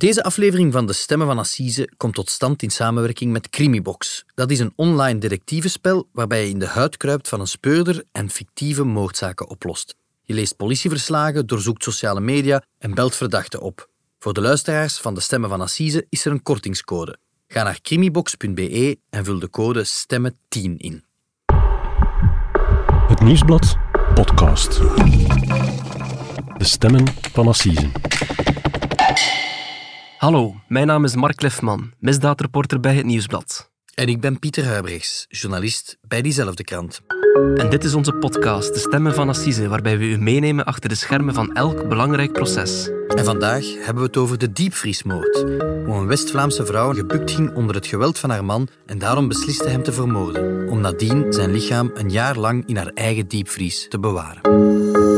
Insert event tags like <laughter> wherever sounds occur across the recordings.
Deze aflevering van De Stemmen van Assise komt tot stand in samenwerking met Crimibox. Dat is een online detectivespel waarbij je in de huid kruipt van een speurder en fictieve moordzaken oplost. Je leest politieverslagen, doorzoekt sociale media en belt verdachten op. Voor de luisteraars van De Stemmen van Assise is er een kortingscode. Ga naar crimibox.be en vul de code STEMMEN10 in. Het Nieuwsblad podcast. De stemmen van Assise. Hallo, mijn naam is Mark Lefman, misdaadreporter bij Het Nieuwsblad. En ik ben Pieter Huibrechts, journalist bij diezelfde krant. En dit is onze podcast, De Stemmen van Assise, waarbij we u meenemen achter de schermen van elk belangrijk proces. En vandaag hebben we het over de diepvriesmoord. Hoe een West-Vlaamse vrouw gebukt ging onder het geweld van haar man en daarom besliste hem te vermoorden. Om nadien zijn lichaam een jaar lang in haar eigen diepvries te bewaren.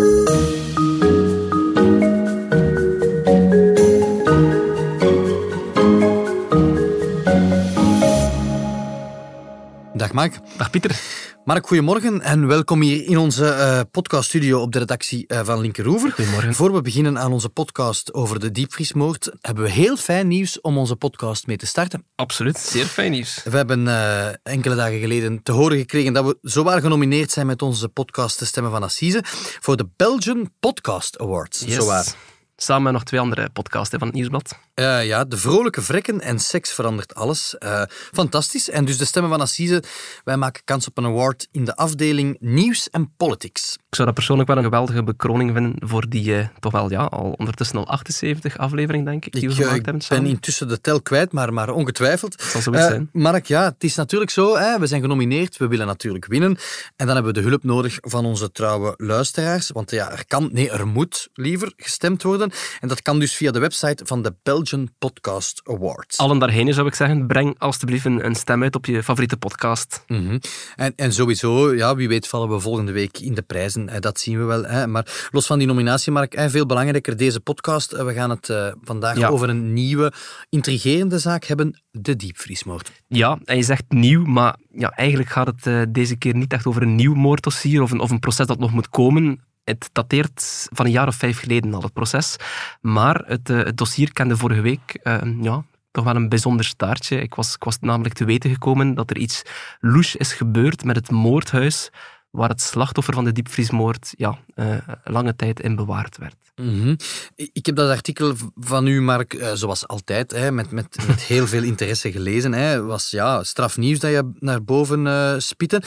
Dag Mark. Dag Pieter. Mark, goedemorgen en welkom hier in onze uh, podcaststudio op de redactie uh, van Linkeroever. Goedemorgen. Voor we beginnen aan onze podcast over de diepvriesmoord, hebben we heel fijn nieuws om onze podcast mee te starten. Absoluut, zeer fijn nieuws. We hebben uh, enkele dagen geleden te horen gekregen dat we zowaar genomineerd zijn met onze podcast De Stemmen van Assise voor de Belgian Podcast Awards. Yes. Zowaar. Samen met nog twee andere podcasts van het Nieuwsblad. Uh, ja, de vrolijke vrekken en seks verandert alles. Uh, fantastisch. En dus de stemmen van Assise, wij maken kans op een award in de afdeling Nieuws en Politics. Ik zou dat persoonlijk wel een geweldige bekroning vinden voor die uh, toch wel ja, al ondertussen al 78 aflevering, denk ik, die ik, we gemaakt hebben Ik ben intussen de tel kwijt, maar, maar ongetwijfeld. Zal zoiets zijn. Mark, ja, het is natuurlijk zo, hè, we zijn genomineerd, we willen natuurlijk winnen. En dan hebben we de hulp nodig van onze trouwe luisteraars. Want ja, er kan, nee, er moet liever gestemd worden. En dat kan dus via de website van de Belgian Podcast Awards. Allen daarheen zou ik zeggen, breng alstublieft een, een stem uit op je favoriete podcast. Mm -hmm. en, en sowieso, ja, wie weet vallen we volgende week in de prijzen. Hè, dat zien we wel. Hè. Maar los van die nominatie, Mark, hè, veel belangrijker deze podcast. We gaan het uh, vandaag ja. over een nieuwe, intrigerende zaak hebben. De diepvriesmoord. Ja, en je zegt nieuw, maar ja, eigenlijk gaat het uh, deze keer niet echt over een nieuw moorddossier of een, of een proces dat nog moet komen het dateert van een jaar of vijf geleden al, het proces. Maar het, het dossier kende vorige week uh, ja, toch wel een bijzonder staartje. Ik was, ik was namelijk te weten gekomen dat er iets louche is gebeurd met het moordhuis waar het slachtoffer van de diepvriesmoord ja, uh, lange tijd in bewaard werd. Mm -hmm. Ik heb dat artikel van u, Mark, uh, zoals altijd, hè, met, met, met heel veel interesse gelezen. Het was ja, strafnieuws dat je naar boven uh, spitte.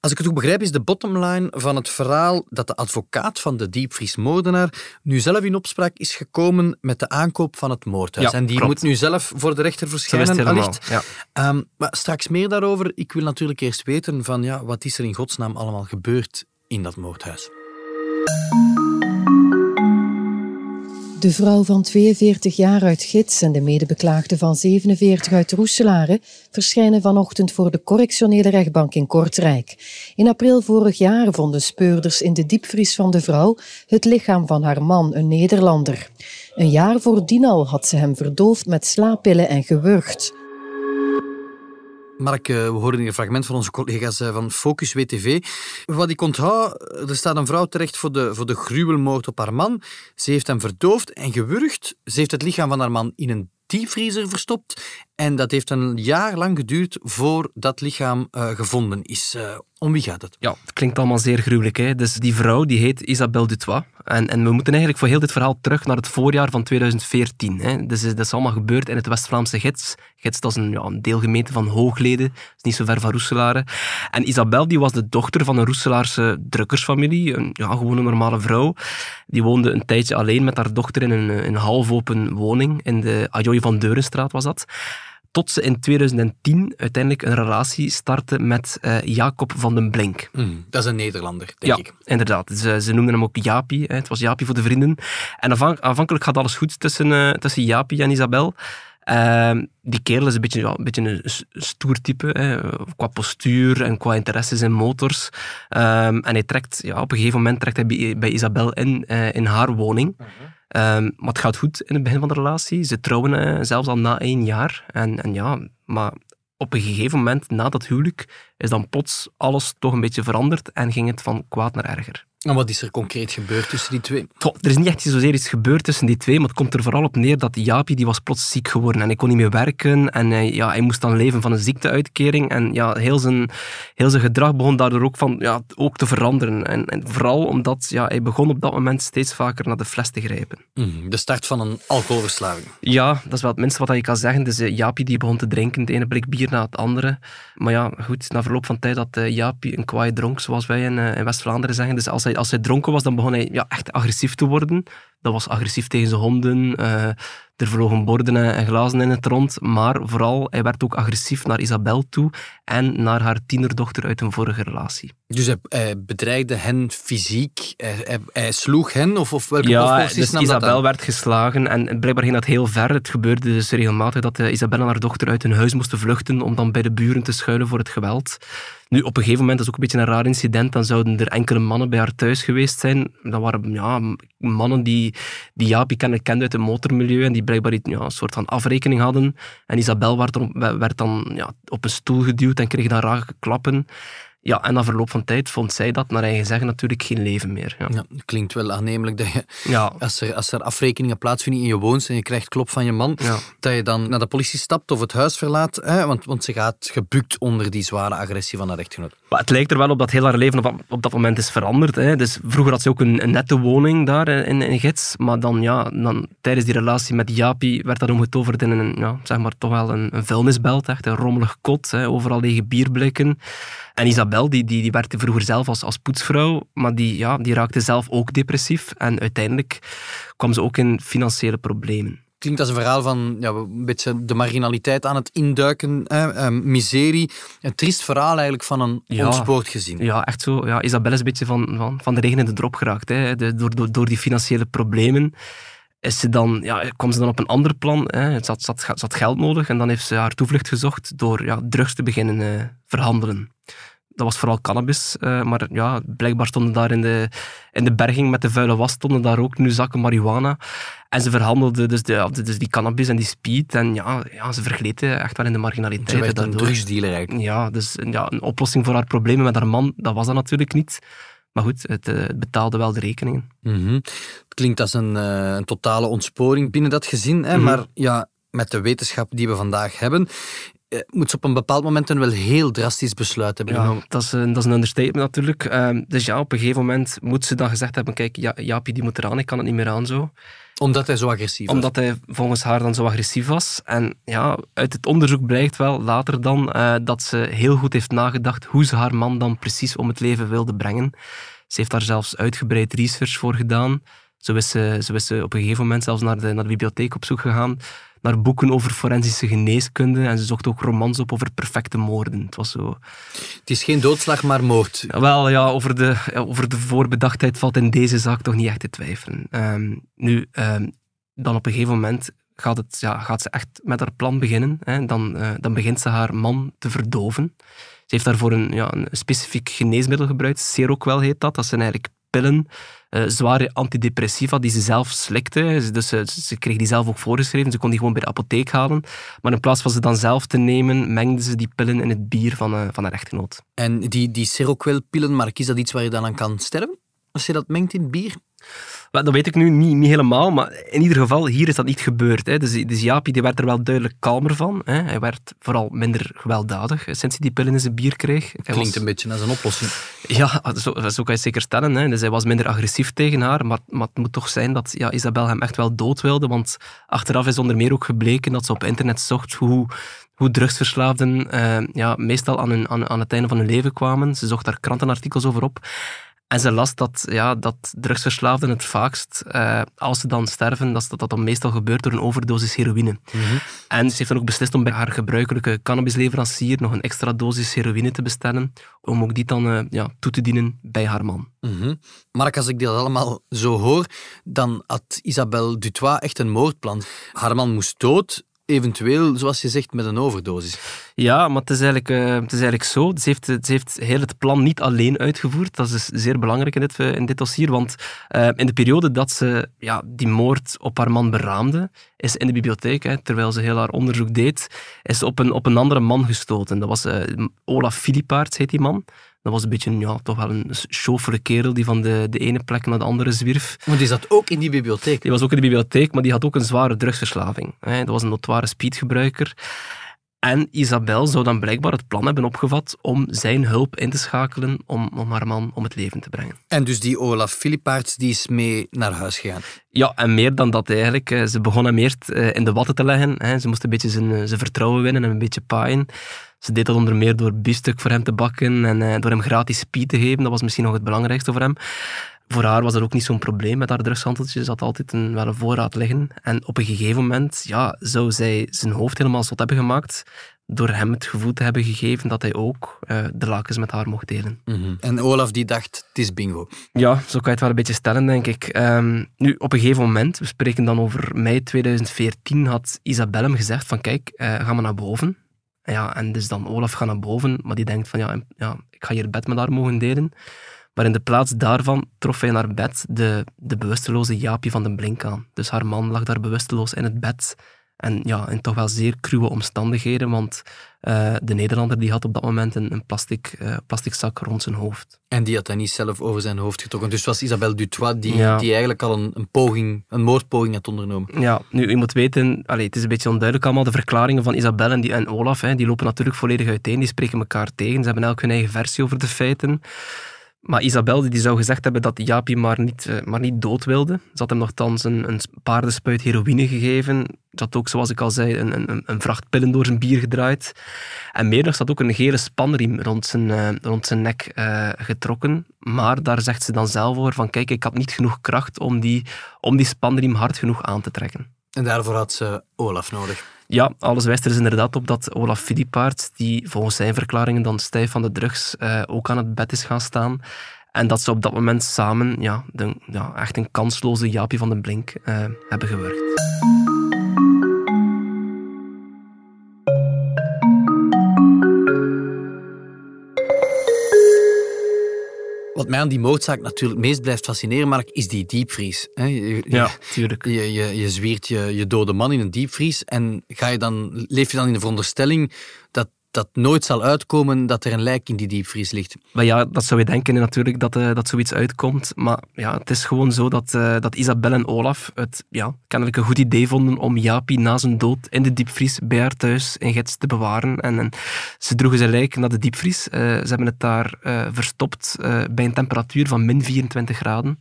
Als ik het goed begrijp, is de bottomline van het verhaal dat de advocaat van de diepvriesmoordenaar nu zelf in opspraak is gekomen met de aankoop van het moordhuis. Ja, en die klopt. moet nu zelf voor de rechter verschijnen, allicht. Ja. Um, maar straks meer daarover. Ik wil natuurlijk eerst weten van, ja, wat is er in godsnaam allemaal gebeurd in dat moordhuis. De vrouw van 42 jaar uit Gids en de medebeklaagde van 47 uit Roeselare verschijnen vanochtend voor de correctionele rechtbank in Kortrijk. In april vorig jaar vonden speurders in de diepvries van de vrouw het lichaam van haar man, een Nederlander. Een jaar voordien al had ze hem verdoofd met slaappillen en gewurgd. Mark, we horen hier een fragment van onze collega's van Focus WTV. Wat ik onthoud, er staat een vrouw terecht voor de, voor de gruwelmoord op haar man. Ze heeft hem verdoofd en gewurgd. Ze heeft het lichaam van haar man in een diepvriezer verstopt. En dat heeft een jaar lang geduurd voor dat lichaam uh, gevonden is. Uh, om wie gaat het? Ja, het klinkt allemaal zeer gruwelijk. Hè? Dus die vrouw die heet Isabelle Dutois. En, en we moeten eigenlijk voor heel dit verhaal terug naar het voorjaar van 2014. Hè? Dus dat is allemaal gebeurd in het West-Vlaamse Gids. Gids dat is een, ja, een deelgemeente van Hoogleden. Dat is niet zo ver van Roeselare. En Isabelle die was de dochter van een Roeselaarse drukkersfamilie. Een, ja, gewoon normale vrouw. Die woonde een tijdje alleen met haar dochter in een, een halfopen woning. In de Ajoy van Deurenstraat was dat tot ze in 2010 uiteindelijk een relatie startte met uh, Jacob van den Blink. Mm, dat is een Nederlander, denk ja, ik. inderdaad. Ze, ze noemden hem ook Jaapie. Hè. Het was Jaapie voor de vrienden. En aanvank, aanvankelijk gaat alles goed tussen, uh, tussen Jaapie en Isabel. Uh, die kerel is een beetje, ja, een, beetje een stoer type, hè, qua postuur en qua interesses in motors. Um, en hij trekt, ja, op een gegeven moment trekt hij bij, bij Isabel in, uh, in haar woning. -huh. Um, maar het gaat goed in het begin van de relatie. Ze trouwen uh, zelfs al na één jaar. En, en ja, maar op een gegeven moment, na dat huwelijk, is dan plots alles toch een beetje veranderd en ging het van kwaad naar erger. En wat is er concreet gebeurd tussen die twee? er is niet echt zozeer iets gebeurd tussen die twee, maar het komt er vooral op neer dat Jaapie die was plots ziek geworden en hij kon niet meer werken en hij, ja, hij moest dan leven van een ziekteuitkering en ja, heel, zijn, heel zijn gedrag begon daardoor ook, van, ja, ook te veranderen. En, en vooral omdat ja, hij begon op dat moment steeds vaker naar de fles te grijpen. Mhm, de start van een alcoholverslaving. Ja, dat is wel het minste wat je kan zeggen. Dus uh, Jaapie die begon te drinken, het ene blik bier na het andere. Maar ja, goed, na verloop van tijd dat uh, Jaapie een kwaai dronk, zoals wij in, uh, in West-Vlaanderen zeggen. Dus als hij, als hij dronken was, dan begon hij ja, echt agressief te worden. Dat was agressief tegen zijn honden. Uh, er vlogen borden en glazen in het rond. Maar vooral, hij werd ook agressief naar Isabel toe en naar haar tienerdochter uit een vorige relatie. Dus hij, hij bedreigde hen fysiek? Hij, hij, sloeg hen? Of, of welke ja, dus Isabel werd geslagen en blijkbaar ging dat heel ver. Het gebeurde dus regelmatig dat uh, Isabel en haar dochter uit hun huis moesten vluchten om dan bij de buren te schuilen voor het geweld. Nu, op een gegeven moment, dat is ook een beetje een raar incident, dan zouden er enkele mannen bij haar thuis geweest zijn. Dat waren ja, mannen die, die Jaapie kende, kende uit het motormilieu en die blijkbaar ja, een soort van afrekening hadden. En Isabel werd, er, werd dan ja, op een stoel geduwd en kreeg dan rare klappen. Ja, en na verloop van tijd vond zij dat, naar eigen zeggen, natuurlijk geen leven meer. Ja. ja klinkt wel aannemelijk dat je, ja. als, er, als er afrekeningen plaatsvinden in je woonst en je krijgt klop van je man, dat je dan naar de politie stapt of het huis verlaat, hè, want, want ze gaat gebukt onder die zware agressie van haar echtgenoot. Maar het lijkt er wel op dat heel haar leven op, op dat moment is veranderd. Hè. Dus vroeger had ze ook een, een nette woning daar in, in Gids, maar dan, ja, dan tijdens die relatie met Japi werd dat omgetoverd in een, ja, zeg maar, toch wel een, een vuilnisbelt, echt een rommelig kot, hè, overal lege bierblikken. En Isabel, die, die, die werkte vroeger zelf als, als poetsvrouw, maar die, ja, die raakte zelf ook depressief. En uiteindelijk kwam ze ook in financiële problemen klinkt als een verhaal van ja, een beetje de marginaliteit aan het induiken, ehm, miserie. Een triest verhaal eigenlijk van een ja, ontspoord gezin. Ja, echt zo. Ja, Isabel is een beetje van, van, van de regen in de drop geraakt. Hè. De, door, door, door die financiële problemen is ze dan, ja, kwam ze dan op een ander plan. Hè. Ze, had, ze, had, geld nodig en dan heeft ze haar toevlucht gezocht door ja, drugs te beginnen uh, verhandelen. Dat was vooral cannabis, uh, maar ja, blijkbaar stonden daar in de, in de berging met de vuile was stonden daar ook nu zakken marihuana. En ze verhandelden dus, de, dus die cannabis en die speed. En ja, ja ze vergleten echt wel in de marginaliteit. Ze werd een drugsdealer eigenlijk. Ja, dus ja, een oplossing voor haar problemen met haar man, dat was dat natuurlijk niet. Maar goed, het, eh, het betaalde wel de rekeningen. Mm Het klinkt als een, uh, een, totale ontsporing binnen dat gezin. Hè? Mhm. Maar ja, met de wetenschap die we vandaag hebben, eh, moet ze op een bepaald moment een wel heel drastisch besluit hebben genomen. dat is, een, dat is een understatement natuurlijk. Uh, dus ja, op een gegeven moment moet ze dan gezegd hebben, kijk, ja, Jaapie die moet eraan, ik kan het niet meer aan zo. Omdat hij zo agressief was? Omdat hij volgens haar dan zo agressief was. En ja, uit het onderzoek blijkt wel later dan uh, dat ze heel goed heeft nagedacht hoe ze haar man dan precies om het leven wilde brengen. Ze heeft daar zelfs uitgebreid research voor gedaan. Zo is ze, zo is ze op een gegeven moment zelfs naar de, naar de bibliotheek op zoek gegaan naar boeken over forensische geneeskunde en ze zocht ook romans op over perfecte moorden. Het was zo... Het is geen doodslag, maar moord. Wel, ja, over de, over de voorbedachtheid valt in deze zaak toch niet echt te twijfelen. Ehm, nu, ehm, dan op een gegeven moment gaat, het, ja, gaat ze echt met haar plan beginnen. Hè. Dan, uh, dan begint ze haar man te verdoven. Ze heeft daarvoor een, ja, een specifiek geneesmiddel gebruikt. Seroquel heet dat. Dat zijn eigenlijk pillen, uh, zware antidepressiva die ze zelf slikte. Dus ze, ze, kreeg die zelf ook voorgeschreven. Ze kon die gewoon bij de apotheek halen. Maar in plaats van ze dan zelf te nemen, mengde ze die pillen in het bier van, uh, van haar echtgenoot. En die, die Seroquel-pillen, Mark, is dat iets waar je dan aan kan sterven? Als je dat mengt in bier? Dat weet ik nu niet, niet helemaal, maar in ieder geval, hier is dat niet gebeurd. Hè. Dus, dus Jaapie die werd er wel duidelijk kalmer van. Hè. Hij werd vooral minder gewelddadig sinds hij die pillen in zijn bier kreeg. Hij Klinkt een beetje als een oplossing. Ja, zo, zo kan je zeker stellen. Hè. Dus hij was minder agressief tegen haar, maar, maar het moet toch zijn dat ja, Isabel hem echt wel dood wilde, want achteraf is onder meer ook gebleken dat ze op internet zocht hoe hoe drugsverslaafden uh, ja, meestal aan, hun, aan, aan het einde van hun leven kwamen. Ze zocht daar krantenartikels over op. En ze las dat, ja, dat drugsverslaafden het vaakst, uh, als ze dan sterven, dat dat, dan meestal gebeurt door een overdosis heroïne. Mhm. En ze heeft dan ook beslist om bij haar gebruikelijke cannabisleverancier nog een extra dosis heroïne te bestellen, om ook die dan uh, ja, toe te dienen bij haar man. Mm Mark, als ik dit allemaal zo hoor, dan had Isabelle Dutois echt een moordplan. Haar man moest dood, eventueel, zoals je zegt, met een overdosis. Ja, maar het is eigenlijk, uh, het is eigenlijk zo. Ze heeft, ze heeft heel het plan niet alleen uitgevoerd. Dat is zeer belangrijk in dit, eh, in dit dossier. Want uh, in de periode dat ze ja, die moord op haar man beraamde, is in de bibliotheek, hè, terwijl ze heel haar onderzoek deed, is ze op een, op een andere man gestoten. Dat was Olaf Filipaerts, heet die man. Dat was een beetje, ja, toch wel een chauffele kerel die van de, de ene plek naar de andere zwierf. Maar die zat ook in die bibliotheek? Die was ook in de bibliotheek, maar die had ook een zware drugsverslaving. Dat was een notoire speedgebruiker. En Isabel zou dan blijkbaar het plan hebben opgevat om zijn hulp in te schakelen om, om haar man om het leven te brengen. En dus die Olaf Filipaerts die is mee naar huis gegaan? Ja, en meer dan dat eigenlijk. Ze begon hem eerst eh, in de watten te leggen. Ze moest een beetje zijn, eh, zijn vertrouwen winnen en een beetje paaien. Ze deed dat onder meer door biefstuk voor hem te bakken en eh, door hem gratis speed te geven. Dat was misschien nog het belangrijkste voor hem. Voor haar was er ook niet zo'n probleem met haar drugshandeltje. Ze had altijd een, wel een voorraad liggen. En op een gegeven moment ja, zou zij zijn hoofd helemaal zot hebben gemaakt door hem het gevoel te hebben gegeven dat hij ook uh, de lakens met haar mocht delen. Mhm. En Olaf die dacht, het is bingo. Ja, zo kan je het wel een beetje stellen, denk ik. Um, nu, op een gegeven moment, we spreken dan over mei 2014, had Isabelle hem gezegd van kijk, uh, ga maar naar boven. Ja, en dus dan Olaf gaat naar boven, maar die denkt van ja, ja, ik ga hier het bed met haar mogen delen. Maar in de plaats daarvan trof hij in haar bed de, de bewusteloze Jaapje van den Blink aan. Dus haar man lag daar bewusteloos in het bed. En ja, in toch wel zeer cruwe omstandigheden, want uh, de Nederlander die had op dat moment een, een plastic, uh, plastic zak rond zijn hoofd. En die had hij niet zelf over zijn hoofd getrokken. Dus het was Isabelle Dutois die, die eigenlijk al een, een, poging, een moordpoging had ondernomen. Ja, nu, je moet weten, allez, het is een beetje onduidelijk allemaal, de verklaringen van Isabelle en, die, en Olaf, hè, die lopen natuurlijk volledig uiteen, die spreken elkaar tegen, ze hebben elk hun eigen versie over de feiten. Maar Isabel die zou gezegd hebben dat Jaapie maar niet, eh, maar niet dood wilde. Ze had hem nogthans een, een paardenspuit heroïne gegeven. Ze had ook, zoals ik al zei, een, een, een vracht pillen door zijn bier gedraaid. En meer nog, zat ook een gele spanriem rond zijn, uh, rond zijn nek uh, getrokken. Maar daar zegt ze dan zelf over van kijk, ik had niet genoeg kracht om die, om die spanriem hard genoeg aan te trekken. En daarvoor had ze Olaf nodig. Ja, alles wijst er dus inderdaad op dat Olaf Filipaert, die volgens zijn verklaringen dan stijf van de drugs, uh, ook aan het bed is gaan staan. En dat ze op dat moment samen ja, de, ja, echt een kansloze Jaapje van den Blink uh, hebben gewerkt. Wat mij aan die moordzaak natuurlijk meest blijft fascineren, Mark, is die diepvries. Je, ja, tuurlijk. Je, je, je zwiert je, je dode man in een diepvries en ga je dan, leef je dan in de veronderstelling dat dat nooit zal uitkomen dat er een lijk in die diepvries ligt. Maar ja, dat zou je denken natuurlijk dat, uh, dat zoiets uitkomt. Maar ja, het is gewoon zo dat, uh, dat Isabel en Olaf het ja, kennelijk een goed idee vonden om Japi na zijn dood in de diepvries bij haar thuis in Gets te bewaren. En, en ze droegen zijn lijk naar de diepvries. Uh, ze hebben het daar verstopt bij een temperatuur van min 24 graden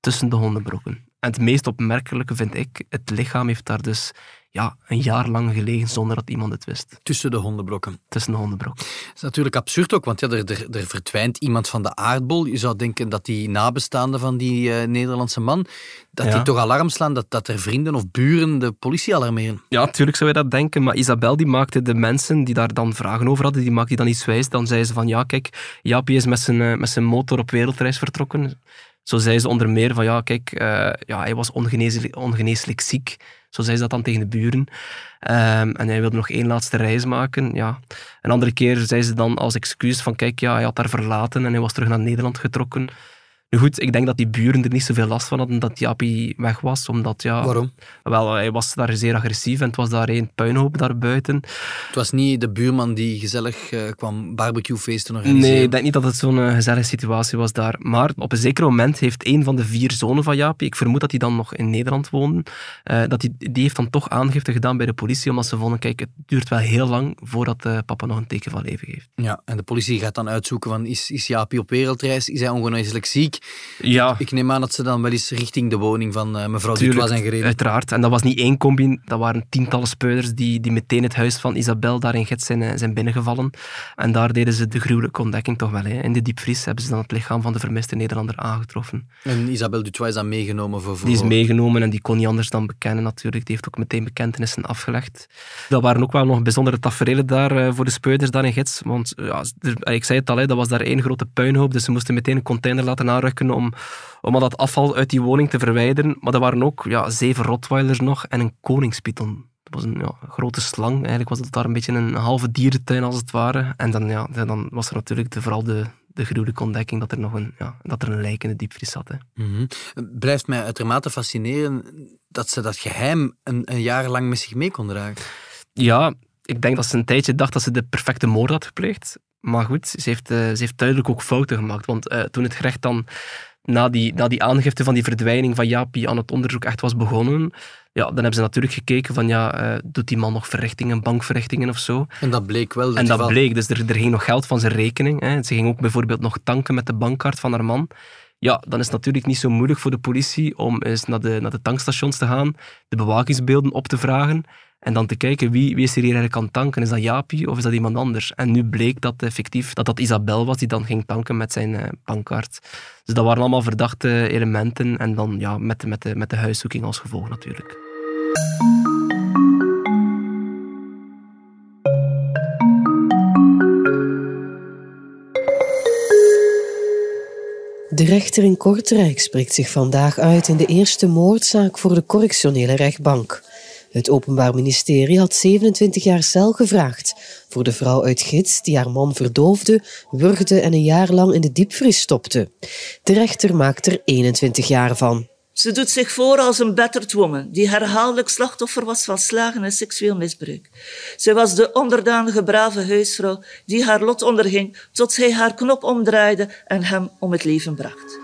tussen de hondenbrokken. En het meest opmerkelijke vind ik, het lichaam heeft daar dus ja, een jaar lang gelegen zonder dat iemand het wist. Tussen de hondenbrokken. Tussen de hondenbrokken. Dat is natuurlijk absurd ook, want ja, er, er, er verdwijnt iemand van de aardbol. Je zou denken dat die nabestaanden van die uh, Nederlandse man, dat die toch alarm slaan, dat, dat er vrienden of buren de politie alarmeren. Ja, natuurlijk zou je dat denken, maar Isabel die maakte de mensen die daar dan vragen over hadden, die maakte die dan iets wijs. Dan zei ze van, ja kijk, Jaapie is met zijn, uh, met zijn motor op wereldreis vertrokken. Zo zei ze onder meer van, ja kijk, uh, ja, hij was ongeneeslijk, ongeneeslijk ziek. Zo zei ze dat dan tegen de buren. Um, en hij wilde nog één laatste reis maken. Ja. Een andere keer zei ze dan als excuus van kijk, ja, hij had daar verlaten en hij was terug naar Nederland getrokken. Nu goed, ik denk dat die buren er niet zoveel last van hadden dat Japi weg was. Omdat, ja, Waarom? Wel, hij was daar zeer agressief en het was daar één puinhoop daarbuiten. Het was niet de buurman die gezellig uh, kwam barbecuefeesten organiseren? Nee, ik denk niet dat het zo'n uh, gezellige situatie was daar. Maar op een zeker moment heeft een van de vier zonen van Japi, ik vermoed dat hij dan nog in Nederland woonde, uh, dat die, die heeft dan toch aangifte gedaan bij de politie, omdat ze vonden, kijk, het duurt wel heel lang voordat papa nog een teken van leven geeft. Ja, en de politie gaat dan uitzoeken van, is, is Japi op wereldreis? Is hij ongeneeslijk ziek? Ja. Ik, neem aan dat ze dan wel eens richting de woning van uh, mevrouw Dutois zijn gereden. Uiteraard. En dat was niet één combi, dat waren tientallen speuders die, die meteen het huis van Isabel daar in zijn, eh, zijn binnengevallen. En daar deden ze de gruwelijke ontdekking toch wel. Hè. In de diepvries hebben ze dan het lichaam van de vermiste Nederlander aangetroffen. En Isabel Dutois is dan meegenomen voor. Die is meegenomen en die kon niet anders dan bekennen natuurlijk. Die heeft ook meteen bekentenissen afgelegd. Dat waren ook wel nog bijzondere tafereelen daar uh, voor de speuders daar in Gets. Want ja, ik zei het al, hè, dat was daar één grote puinhoop. Dus ze moesten meteen een container laten om om al dat afval uit die woning te verwijderen. Maar er waren ook ja, zeven Rottweilers nog en een koningspython. was een ja, grote slang. Eigenlijk was het daar een beetje een halve dierentuin als het ware. En dan, ja, dan was er natuurlijk de, vooral de, de gruwelijke ontdekking dat er nog een, ja, dat er een lijk in de diepvries zat. Hè. Mm Het blijft mij uitermate fascineren dat ze dat geheim een, een jaar lang met zich mee kon dragen. Ja, ik denk dat ze een tijdje dacht dat ze de perfecte moord had gepleegd. Maar goed, ze heeft, uh, ze heeft duidelijk ook fouten gemaakt. Want uh, toen het gerecht dan na die, na die aangifte van die verdwijning van Japi aan het onderzoek echt was begonnen, ja, dan hebben ze natuurlijk gekeken van, ja, uh, doet die man nog verrichtingen, bankverrichtingen of zo? En dat bleek wel. En dat bleek, dus er, er ging nog geld van zijn rekening. Hè. Ze ging ook bijvoorbeeld nog tanken met de bankkaart van haar man. Ja, dan is het natuurlijk niet zo moeilijk voor de politie om eens naar de, naar de tankstations te gaan, de bewakingsbeelden op te vragen en dan te kijken wie, wie is er hier eigenlijk aan tanken. Is dat Jaapie of is dat iemand anders? En nu bleek dat effectief dat dat Isabel was die dan ging tanken met zijn bankkaart. Dus dat waren allemaal verdachte elementen. En dan ja, met, de, met, de, met de huiszoeking als gevolg natuurlijk. De rechter in Kortrijk spreekt zich vandaag uit in de eerste moordzaak voor de correctionele rechtbank. Het Openbaar Ministerie had 27 jaar cel gevraagd voor de vrouw uit Gids die haar man verdoofde, wurgde en een jaar lang in de diepvries stopte. De rechter maakt er 21 jaar van. Ze doet zich voor als een battered woman die herhaaldelijk slachtoffer was van slagen en seksueel misbruik. Zij was de onderdanige brave huisvrouw die haar lot onderging tot zij haar knop omdraaide en hem om het leven bracht.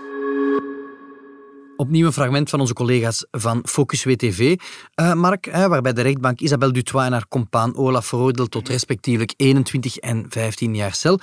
Opnieuw een fragment van onze collega's van Focus WTV, uh, eh, Mark, waarbij de rechtbank Isabel Dutois en haar compaan Olaf veroordeelt tot respectievelijk 21 en 15 jaar cel.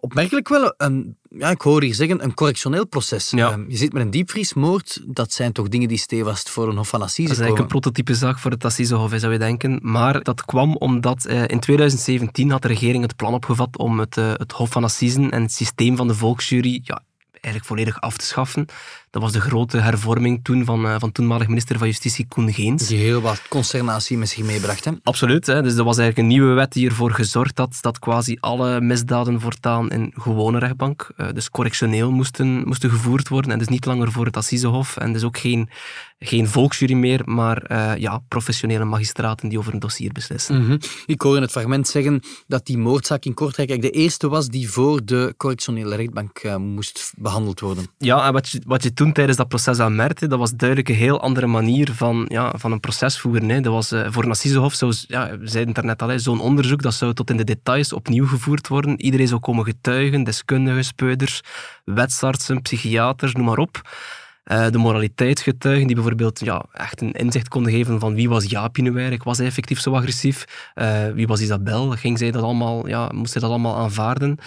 Opmerkelijk wel, een, ja, ik hoor hier zeggen, een correctioneel proces. Ja. Uh, je zit met een diepvriesmoord, dat zijn toch dingen die stevast voor een hof van assise Dat is eigenlijk een prototype zaak voor het assisehof, zou je denken. Maar dat kwam omdat uh, in 2017 had de regering het plan opgevat om het, uh, het hof van assisen en het systeem van de volksjury ja, eigenlijk volledig af te schaffen. Dat was de grote hervorming toen van, uh, van toenmalig minister van Justitie Koen Geens. Die heel wat consternatie met zich meebracht. Hè? Absoluut. Hè. Dus er was eigenlijk een nieuwe wet die ervoor gezorgd had dat quasi alle misdaden voortaan in gewone rechtbank, uh, dus correctioneel, moesten, moesten gevoerd worden. En dus niet langer voor het Assisehof. En dus ook geen, geen volksjury meer, maar uh, ja, professionele magistraten die over een dossier beslissen. Mm -hmm. Ik hoor in het fragment zeggen dat die moordzaak in Kortrijk de eerste was die voor de correctionele rechtbank moest behandeld worden. Ja, en wat je, wat je toen tijdens dat proces aan merkte, dat was duidelijk een heel andere manier van, ja, van een proces voeren. Hè. Dat was, uh, voor een assisehof, zou, ja, zeiden het al, zo'n onderzoek dat zou tot in de details opnieuw gevoerd worden. Iedereen zou komen getuigen, deskundigen, speuders, wetsartsen, psychiaters, noem maar op. Uh, de moraliteitsgetuigen die bijvoorbeeld ja, echt een inzicht konden geven van wie was Jaapie nu eigenlijk, was hij effectief zo agressief, uh, wie was Isabel, ging zij dat allemaal, ja, moest zij dat allemaal aanvaarden.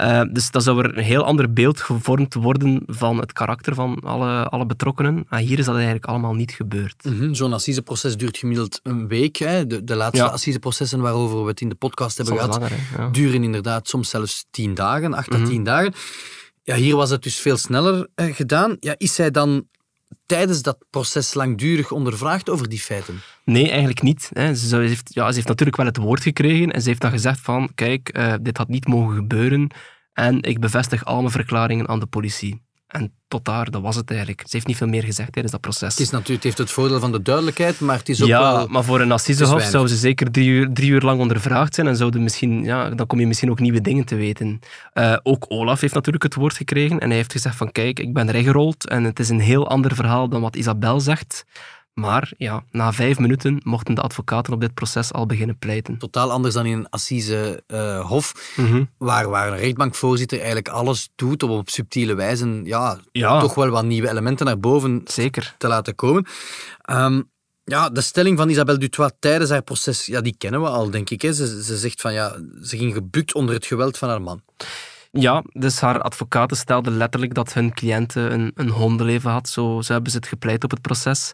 Uh, dus dat zou er een heel ander beeld gevormd worden van het karakter van alle, alle betrokkenen. En hier is dat eigenlijk allemaal niet gebeurd. Mm -hmm. Zo'n assiseproces duurt gemiddeld een week. Hè. De, de laatste ja. assiseprocessen waarover we het in de podcast hebben soms gehad, langer, ja. duren inderdaad soms zelfs tien dagen, acht à Mhm. tien dagen. Ja, hier was het dus veel sneller eh, gedaan. Ja, is zij dan tijdens dat proces langdurig ondervraagd over die feiten? Nee, eigenlijk niet. Hè. Ze, heeft, ja, ze heeft natuurlijk wel het woord gekregen en ze heeft dan gezegd van, kijk, eh, dit had niet mogen gebeuren en ik bevestig al mijn verklaringen aan de politie. En tot daar, dat was het eigenlijk. Ze heeft niet veel meer gezegd tijdens dat proces. Het, is natuurlijk, het heeft het voordeel van de duidelijkheid, maar het is ook ja, wel... maar voor een assisehof is zou ze zeker drie uur, drie uur lang ondervraagd zijn en zouden misschien, ja, dan kom je misschien ook nieuwe dingen te weten. Eh, ook Olaf heeft natuurlijk het woord gekregen en hij heeft gezegd van kijk, ik ben erin gerold en het is een heel ander verhaal dan wat Isabel zegt. Maar ja, na vijf minuten mochten de advocaten op dit proces al beginnen pleiten. Totaal anders dan in een assisehof, Mhm. waar, waar een rechtbankvoorzitter eigenlijk alles doet om op subtiele wijze ja, Ja. toch wel wat nieuwe elementen naar boven Zeker. te laten komen. Ehm, ja, de stelling van Isabelle Dutois tijdens haar proces, ja, die kennen we al, denk ik. Hè. Ze, ze zegt van, ja, ze ging gebukt onder het geweld van haar man. Ja, dus haar advocaten stelden letterlijk dat hun cliënte een, een hondenleven had. Zo, zo hebben ze het gepleit op het proces.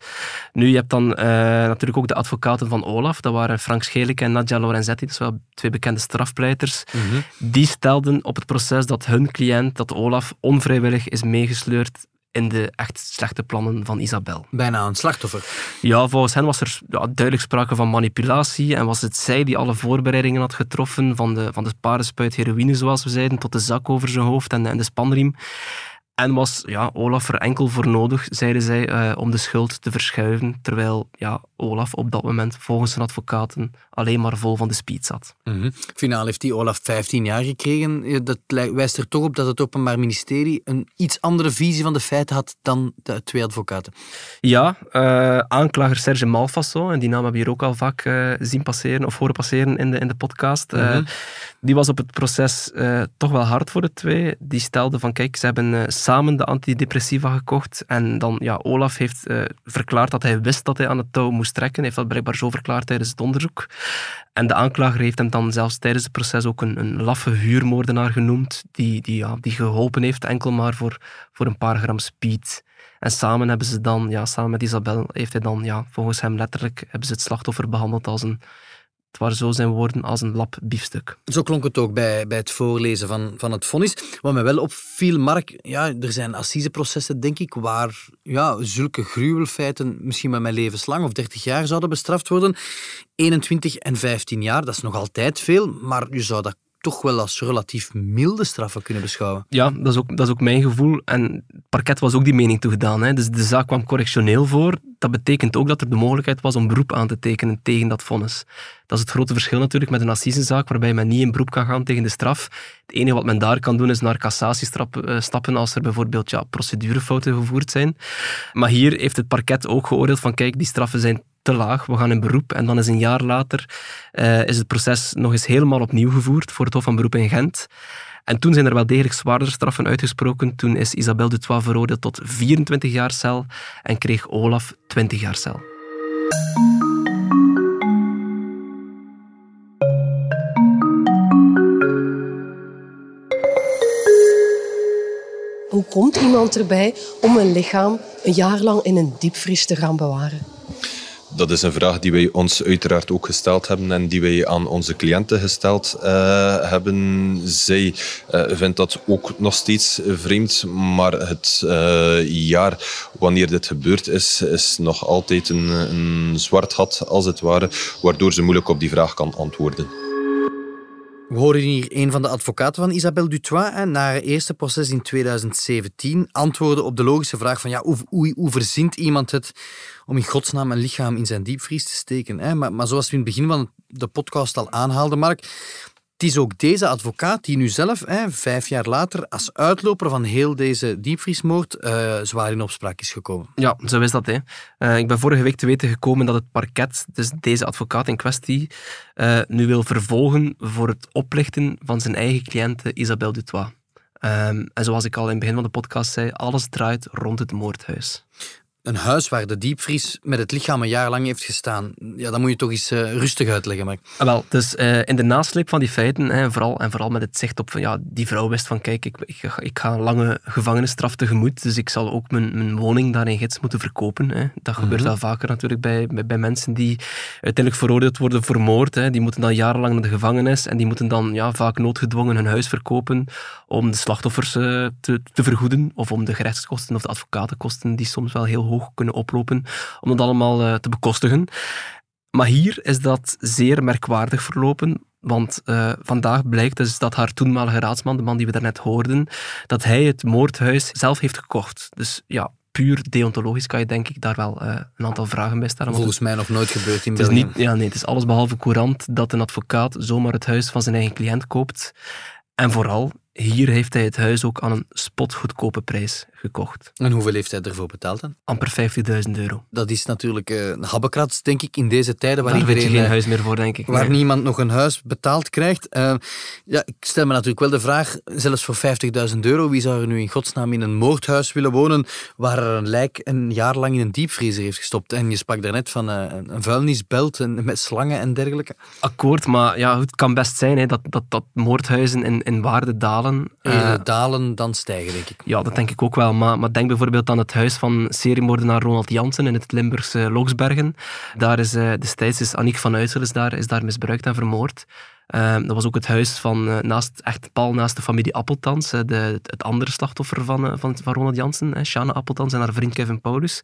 Nu, je hebt dan eh, natuurlijk ook de advocaten van Olaf. Dat waren Frank Schelik en Nadja Lorenzetti. Dat zijn wel twee bekende strafpleiters. Die stelden op het proces dat hun cliënt, dat Olaf, onvrijwillig is meegesleurd in de echt slechte plannen van Isabel. Bijna een slachtoffer. Ja, volgens hen was er ja, duidelijk sprake van manipulatie en was het zij die alle voorbereidingen had getroffen van de, van de parenspuit heroïne, zoals we zeiden, tot de zak over zijn hoofd en, en de spanriem. En was ja, Olaf er enkel voor nodig, zeiden zij, uh, om de schuld te verschuiven. Terwijl ja, Olaf op dat moment volgens zijn advocaten alleen maar vol van de speed zat. Mm Finaal heeft die Olaf 15 jaar gekregen. Dat wijst er toch op dat het Openbaar Ministerie een iets andere visie van de feiten had dan de twee advocaten. Ja, uh, aanklager Serge Malfasso, en die naam hebben we hier ook al vaak uh, zien passeren of horen passeren in de, in de podcast. Mm die was op het proces toch wel hard voor de twee. Die stelde van, kijk, ze hebben samen de antidepressiva gekocht. En dan, ja, Olaf heeft verklaard dat hij wist dat hij aan het touw moest trekken. Hij heeft dat blijkbaar zo verklaard tijdens het onderzoek. En de aanklager heeft hem dan zelfs tijdens het proces ook een, een laffe huurmoordenaar genoemd, die, die, ja, die geholpen heeft enkel maar voor, voor een paar gram speed. En samen hebben ze dan, ja, samen met Isabel, heeft hij dan, ja, volgens hem letterlijk, hebben ze het slachtoffer behandeld als een, het zo zijn woorden als een lap biefstuk. Zo klonk het ook bij, bij het voorlezen van, van het vonnis. Wat mij wel opviel, Mark, ja, er zijn assiseprocessen, denk ik, waar ja, zulke gruwelfeiten misschien met mijn levenslang of 30 jaar zouden bestraft worden. 21 en 15 jaar, dat is nog altijd veel, maar je zou dat toch wel als relatief milde straffen kunnen beschouwen. Ja, dat is ook, dat is ook mijn gevoel. En het parket was ook die mening toegedaan. Hè. Dus de zaak kwam correctioneel voor. Dat betekent ook dat er de mogelijkheid was om beroep aan te tekenen tegen dat vonnis. Dat is het grote verschil natuurlijk met een assisezaak, waarbij men niet in beroep kan gaan tegen de straf. Het enige wat men daar kan doen is naar cassatie eh, stappen als er bijvoorbeeld ja, procedurefouten gevoerd zijn. Maar hier heeft het parket ook geoordeeld van kijk, die straffen zijn te laag, we gaan in beroep. En dan is een jaar later uh, is het proces nog eens helemaal opnieuw gevoerd voor het Hof van Beroep in Gent. En toen zijn er wel degelijk zwaardere straffen uitgesproken. Toen is Isabelle Dutois veroordeeld tot 24 jaar cel en kreeg Olaf 20 jaar cel. Hoe komt iemand erbij om een lichaam een jaar lang in een diepvries te gaan bewaren? Dat is een vraag die wij ons uiteraard ook gesteld hebben en die wij aan onze cliënten gesteld uh, hebben. Zij uh, vindt dat ook nog steeds vreemd, maar het uh, jaar wanneer dit gebeurd is, is nog altijd een, een zwart gat, als het ware, waardoor ze moeilijk op die vraag kan antwoorden. We horen hier een van de advocaten van Isabelle Dutois en na haar eerste proces in 2017 antwoordde op de logische vraag van ja, hoe, hoe, hoe verzint iemand het om in godsnaam een lichaam in zijn diepvries te steken? Maar, maar zoals we in het begin van de podcast al aanhaalden, Mark, het is ook deze advocaat die nu zelf, hè, vijf jaar later, als uitloper van heel deze diepvriesmoord uh, zwaar in opspraak is gekomen. Ja, zo is dat. Hè. Uh, ik ben vorige week te weten gekomen dat het parket, dus deze advocaat in kwestie, uh, nu wil vervolgen voor het oplichten van zijn eigen cliënte Isabelle Dutois. Um, en zoals ik al in het begin van de podcast zei, alles draait rond het moordhuis een huis waar de diepvries met het lichaam een jaar lang heeft gestaan. Ja, dan moet je toch eens uh, rustig uitleggen. Maar... Ah, wel, dus uh, in de nasleep van die feiten, hè, vooral, en vooral met het zicht op van ja, die vrouw wist van kijk, ik, ik, ik ga een lange gevangenisstraf tegemoet, dus ik zal ook mijn, mijn woning daar in gids moeten verkopen. Hè. Dat gebeurt mhm. wel vaker natuurlijk bij, bij, bij, mensen die uiteindelijk veroordeeld worden voor moord. Hè. Die moeten dan jarenlang naar de gevangenis en die moeten dan ja, vaak noodgedwongen hun huis verkopen om de slachtoffers uh, te, te vergoeden of om de gerechtskosten of de advocatenkosten die soms wel heel hoog kunnen oplopen, om dat allemaal uh, te bekostigen. Maar hier is dat zeer merkwaardig verlopen, want uh, vandaag blijkt dus dat haar toenmalige raadsman, de man die we daarnet hoorden, dat hij het moordhuis zelf heeft gekocht. Dus ja, puur deontologisch kan je denk ik daar wel uh, een aantal vragen bij stellen. Volgens mij nog nooit gebeurd in België. Ja, nee, het is alles behalve courant dat een advocaat zomaar het huis van zijn eigen cliënt koopt. En vooral, hier heeft hij het huis ook aan een spotgoedkope prijs gekocht. En hoeveel heeft hij ervoor betaald dan? Amper 50.000 euro. Dat is natuurlijk uh, een habbekrats, denk ik, in deze tijden waar Daar iedereen... geen uh, huis meer voor, denk ik. Waar niemand nog een huis betaald krijgt. Uh, ja, ik stel me natuurlijk wel de vraag, zelfs voor 50.000 euro, wie zou er nu in godsnaam in een moordhuis willen wonen waar er een lijk een jaar lang in een diepvriezer heeft gestopt? En je sprak daarnet van een vuilnisbelt en, met slangen en dergelijke. Akkoord, maar ja, het kan best zijn hè, dat, dat, dat moordhuizen in, in waarde dalen. Dalen dan stijgen, denk ik. Ja, dat denk ik ook wel. Maar, maar denk bijvoorbeeld aan het huis van seriemoordenaar Ronald Jansen in het Limburgse Logsbergen. Daar is uh, destijds is Aniek van Uysel is daar, is daar misbruikt en vermoord. Uh, dat was ook het huis van, uh, naast, echt pal naast de familie Appeltans, de, het andere slachtoffer van, van, van Ronald Jansen, Shana Appeltans en haar vriend Kevin Paulus.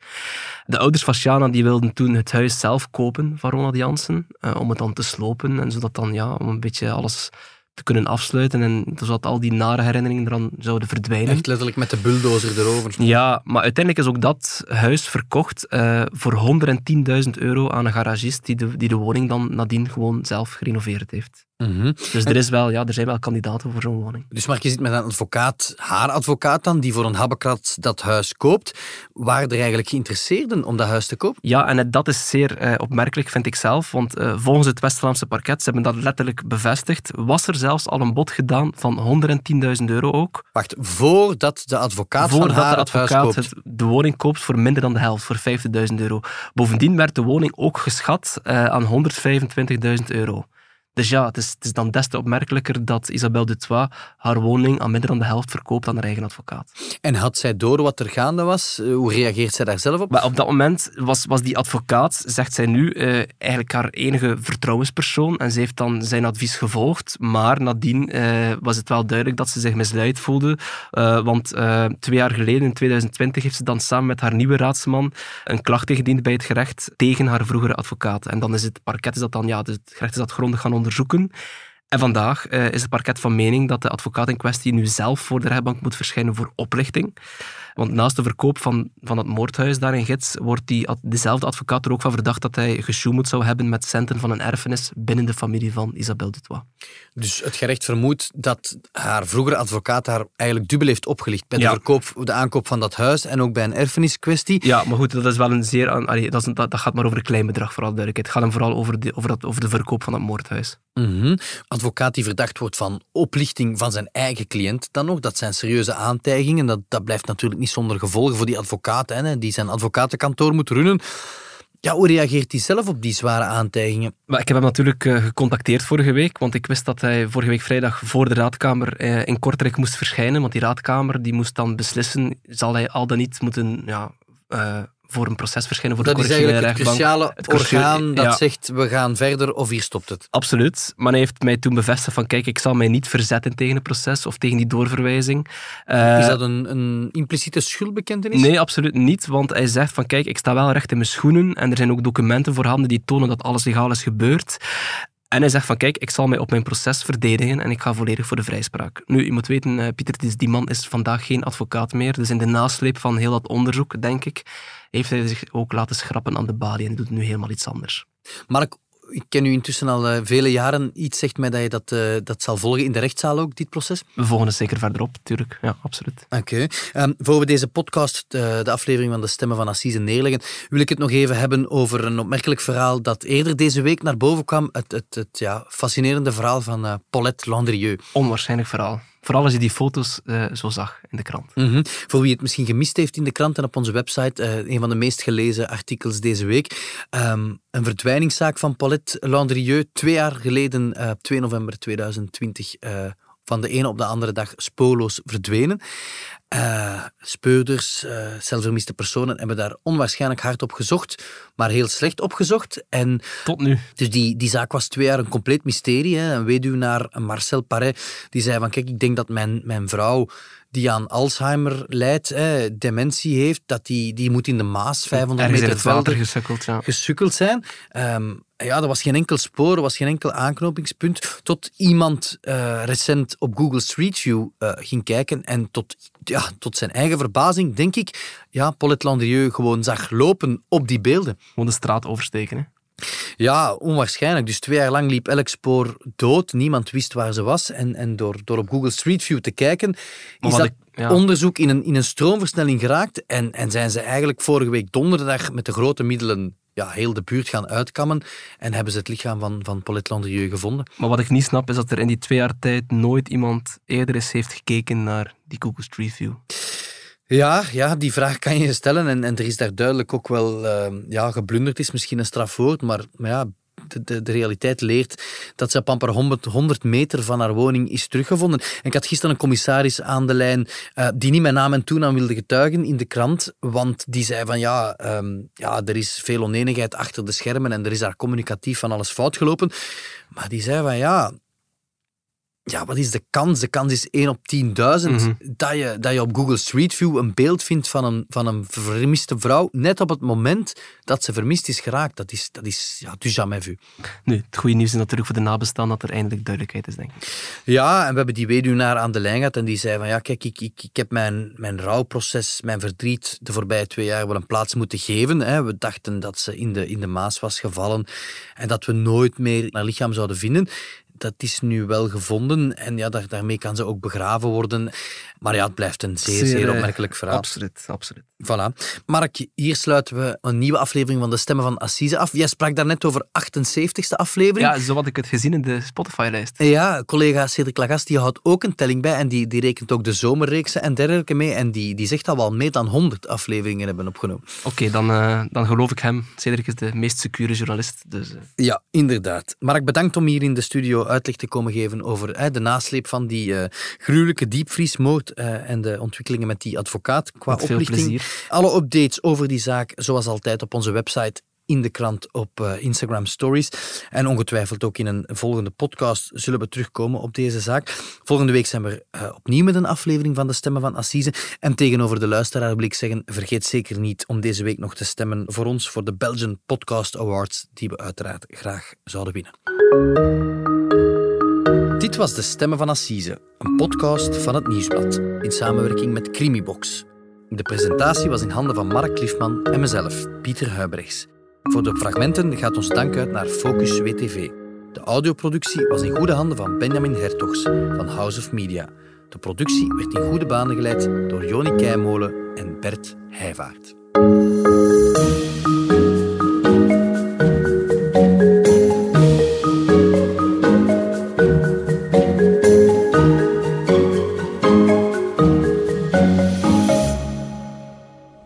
De ouders van Shana die wilden toen het huis zelf kopen van Ronald Jansen, om het dan te slopen en zodat dan ja, om een beetje alles te kunnen afsluiten en zodat al die nare herinneringen eraan zouden verdwijnen. Echt letterlijk met de bulldozer erover. Ja, maar uiteindelijk is ook dat huis verkocht uh, voor 110.000 euro aan een garagist die de, die de woning dan nadien gewoon zelf gerenoveerd heeft. Mhm. Dus er, is wel, ja, er zijn wel kandidaten voor zo'n woning. Dus Mark, je zit met een advocaat, haar advocaat dan, die voor een habbekrat dat huis koopt. Waren er eigenlijk geïnteresseerden om dat huis te kopen? Ja, en dat is zeer uh, opmerkelijk, vind ik zelf. Want uh, volgens het West-Vlaamse parket, ze hebben dat letterlijk bevestigd, was er zelfs al een bod gedaan van 110.000 euro ook. Wacht, voordat de advocaat voordat van haar de advocaat het het, de woning koopt voor minder dan de helft, voor 50.000 euro. Bovendien werd de woning ook geschat uh, aan 125.000 euro. Dus ja, het is, het is, dan des te opmerkelijker dat Isabelle Dutois haar woning aan minder dan de helft verkoopt aan haar eigen advocaat. En had zij door wat er gaande was? Eh, hoe reageert zij daar zelf op? Maar op dat moment was, was die advocaat, zegt zij nu, uh, eigenlijk haar enige vertrouwenspersoon. En ze heeft dan zijn advies gevolgd. Maar nadien uh, was het wel duidelijk dat ze zich misleid voelde. want twee jaar geleden, in 2020, heeft ze dan samen met haar nieuwe raadsman een klacht ingediend bij het gerecht tegen haar vroegere advocaat. En dan is het parket is dat dan, ja, het gerecht is dat grondig gaan onderzoeken zoeken. En vandaag uh, is het parket van mening dat de advocaat in kwestie nu zelf voor de rechtbank moet verschijnen voor oplichting. Want naast de verkoop van, van het moordhuis daar in Gids wordt die, dezelfde advocaat er ook van verdacht dat hij gesjoemeld zou hebben met centen van een erfenis binnen de familie van Isabelle Dutois. Dus het gerecht vermoedt dat haar vroegere advocaat haar eigenlijk dubbel heeft opgelicht bij de, Ja. verkoop, de aankoop van dat huis en ook bij een erfeniskwestie. Ja, maar goed, dat is wel een zeer... allee, dat, is een- dat, dat gaat maar over een klein bedrag, vooral duidelijkheid. Het gaat hem vooral over de, over, dat, over de verkoop van het moordhuis. Mhm. Advocaat die verdacht wordt van oplichting van zijn eigen cliënt dan nog. Dat zijn serieuze aantijgingen. Dat, dat blijft natuurlijk niet zonder gevolgen voor die advocaat, hè, die zijn advocatenkantoor moet runnen. Ja, hoe reageert hij zelf op die zware aantijgingen? Ik heb hem natuurlijk eh, gecontacteerd vorige week, want ik wist dat hij vorige week vrijdag voor de raadkamer eh, in Kortrijk moest verschijnen. Want die raadkamer die moest dan beslissen, zal hij al dan niet moeten ja, eh, voor een proces verschijnen voor Dat de is correctionele eigenlijk het rechtbank. cruciale Het cruciale- orgaan dat ja. zegt we gaan verder of hier stopt het. Absoluut. Maar hij heeft mij toen bevestigd van kijk, ik zal mij niet verzetten tegen het proces of tegen die doorverwijzing. Eh, Is dat een, een impliciete schuldbekentenis? Nee, absoluut niet. Want hij zegt van kijk, ik sta wel recht in mijn schoenen en er zijn ook documenten voorhanden die tonen dat alles legaal is gebeurd. En hij zegt van kijk, ik zal mij op mijn proces verdedigen en ik ga volledig voor de vrijspraak. Nu, je moet weten, eh, Pieter, die- die man is vandaag geen advocaat meer. Dus in de nasleep van heel dat onderzoek, denk ik, heeft hij zich ook laten schrappen aan de balie en doet nu helemaal iets anders. Mark, ik ken u intussen al eh, vele jaren. Iets zegt mij dat je dat, eh, dat zal volgen in de rechtszaal ook, dit proces. We volgen het zeker verderop, natuurlijk. Ja, absoluut. Oké. Ehm, voor we deze podcast, de, de aflevering van de Stemmen van Assise neerleggen, wil ik het nog even hebben over een opmerkelijk verhaal dat eerder deze week naar boven kwam. Het, het, het ja, fascinerende verhaal van eh, Paulette Landrieux. Onwaarschijnlijk verhaal. Vooral als je die foto's eh, zo zag in de krant. Mhm. Voor wie het misschien gemist heeft in de krant en op onze website, eh, een van de meest gelezen artikels deze week. Ehm, een verdwijningszaak van Paulette Landrieux, twee jaar geleden, eh, 2 november 2020, eh, van de ene op de andere dag spoorloos verdwenen. Eh, speurders, eh zelfvermiste personen hebben daar onwaarschijnlijk hard op gezocht, maar heel slecht opgezocht. En Tot nu. dus die, die zaak was twee jaar een compleet mysterie. Hè. Een weduwnaar, Marcel Paré, die zei van kijk, ik denk dat mijn, mijn vrouw die aan Alzheimer lijdt, hè, dementie heeft, dat die, die moet in de Maas 500 Ergens in meter het water gesukkeld, ja. gesukkeld zijn. Ehm, ja, er was geen enkel spoor, er was geen enkel aanknopingspunt. Tot iemand eh, recent op Google Street View eh, ging kijken en tot, ja, tot zijn eigen verbazing, denk ik, ja, Paulette Landrieux gewoon zag lopen op die beelden. Gewoon de straat oversteken. Hè. Ja, onwaarschijnlijk. Dus twee jaar lang liep elk spoor dood. Niemand wist waar ze was. En, en door, door op Google Street View te kijken, Maar is dat ik- ja. onderzoek in een, in een stroomversnelling geraakt. En, en zijn ze eigenlijk vorige week donderdag met de grote middelen ja, heel de buurt gaan uitkammen. En hebben ze het lichaam van, van Paulette Landrieux gevonden. Maar wat ik niet snap, is dat er in die twee jaar tijd nooit iemand eerder eens heeft gekeken naar die Google Street View. Ja, ja, die vraag kan je stellen. En, en er is daar duidelijk ook wel eh, ja, geblunderd, is misschien een strafwoord. Maar, maar ja, de, de, realiteit leert dat ze op amper 100, 100 meter van haar woning is teruggevonden. En ik had gisteren een commissaris aan de lijn eh, die niet mijn naam en toenaam wilde getuigen in de krant. Want die zei van ja, ehm, ja, er is veel oneenigheid achter de schermen en er is daar communicatief van alles fout gelopen. Maar die zei van ja, ja, wat is de kans? De kans is 1 op 10.000 dat, je, dat je op Google Street View een beeld vindt van een, van een vermiste vrouw, net op het moment dat ze vermist is geraakt. Dat is, dat is ja, du jamais vu. Nu, het goede nieuws is natuurlijk voor de nabestaanden dat er eindelijk duidelijkheid is, denk ik. Ja, en we hebben die weduwnaar aan de lijn gehad en die zei van ja, kijk, ik, ik, ik heb mijn, mijn rouwproces, mijn verdriet de voorbije twee jaar wel een plaats moeten geven. Hè. We dachten dat ze in de, in de Maas was gevallen en dat we nooit meer haar lichaam zouden vinden dat is nu wel gevonden en ja, daar, daarmee kan ze ook begraven worden. Maar ja, het blijft een zeer, zeer, eh, opmerkelijk verhaal. Absoluut, absoluut. Voilà. Mark, hier sluiten we een nieuwe aflevering van de Stemmen van Assise af. Jij sprak daarnet over 78ste aflevering. Ja, zo had ik het gezien in de Spotify-lijst. Ja, collega Cedric Lagas die houdt ook een telling bij en die, die rekent ook de zomerreeksen en dergelijke mee. En die, die zegt dat we al meer dan 100 afleveringen hebben opgenomen. Oké, dan, uh, dan geloof ik hem. Cedric is de meest secure journalist. Dus, uh... Ja, inderdaad. Mark, bedankt om hier in de studio uitleg te komen geven over uh, de nasleep van die gruwelijke diepvriesmoord en de ontwikkelingen met die advocaat qua met plezier. Alle updates over die zaak, zoals altijd, op onze website in de krant op uh, Instagram Stories. En ongetwijfeld ook in een volgende podcast zullen we terugkomen op deze zaak. Volgende week zijn we uh, opnieuw met een aflevering van de Stemmen van Assise. En tegenover de luisteraar wil ik zeggen, vergeet zeker niet om deze week nog te stemmen voor ons, voor de Belgian Podcast Awards, die we uiteraard graag zouden winnen. Dit was de Stemmen van Assise, een podcast van het Nieuwsblad, in samenwerking met Crimibox. De presentatie was in handen van Mark Liefman en mezelf, Pieter Huibrechts. Voor de fragmenten gaat ons dank uit naar Focus WTV. De audioproductie was in goede handen van Benjamin Hertogs van House of Media. De productie werd in goede banen geleid door Joni Keimolen en Bert Heijvaart.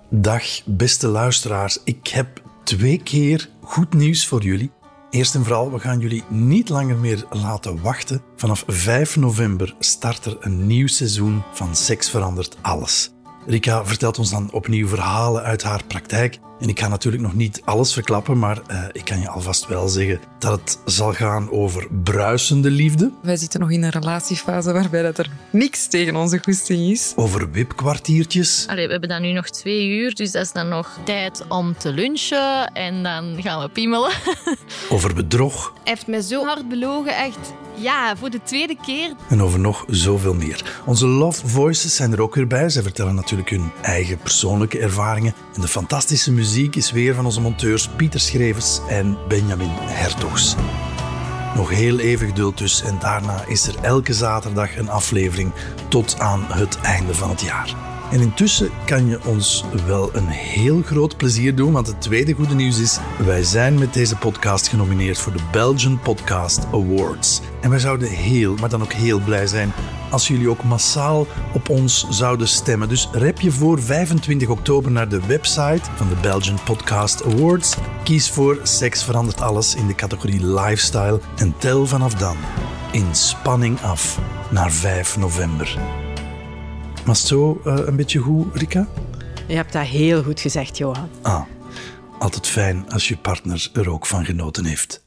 Dag, beste luisteraars. Ik heb twee keer goed nieuws voor jullie. Eerst en vooral, we gaan jullie niet langer meer laten wachten. Vanaf 5 november start er een nieuw seizoen van Seks verandert alles. Rika vertelt ons dan opnieuw verhalen uit haar praktijk. En ik ga natuurlijk nog niet alles verklappen, maar uh, ik kan je alvast wel zeggen dat het zal gaan over bruisende liefde. Wij zitten nog in een relatiefase waarbij dat er niks tegen onze goesting is. Over wipkwartiertjes. Allee, we hebben dan nu nog twee uur, dus dat is dan nog tijd om te lunchen en dan gaan we piemelen. <laughs> over bedrog. Hij heeft mij zo hard belogen, echt. Ja, voor de tweede keer. En over nog zoveel meer. Onze Love Voices zijn er ook weer bij. Zij vertellen natuurlijk hun eigen persoonlijke ervaringen. En de fantastische muziek is weer van onze monteurs Pieter Schrevers en Benjamin Hertogs. Nog heel even geduld dus en daarna is er elke zaterdag een aflevering tot aan het einde van het jaar. En intussen kan je ons wel een heel groot plezier doen, want het tweede goede nieuws is: wij zijn met deze podcast genomineerd voor de Belgian Podcast Awards. En wij zouden heel, maar dan ook heel blij zijn als jullie ook massaal op ons zouden stemmen. Dus rep je voor 25 oktober naar de website van de Belgian Podcast Awards. Kies voor Seks verandert alles in de categorie Lifestyle en tel vanaf dan in spanning af naar 5 november. Was het zo uh, een beetje goed, Rika? Je hebt dat heel goed gezegd, Johan. Ah, altijd fijn als je partner er ook van genoten heeft.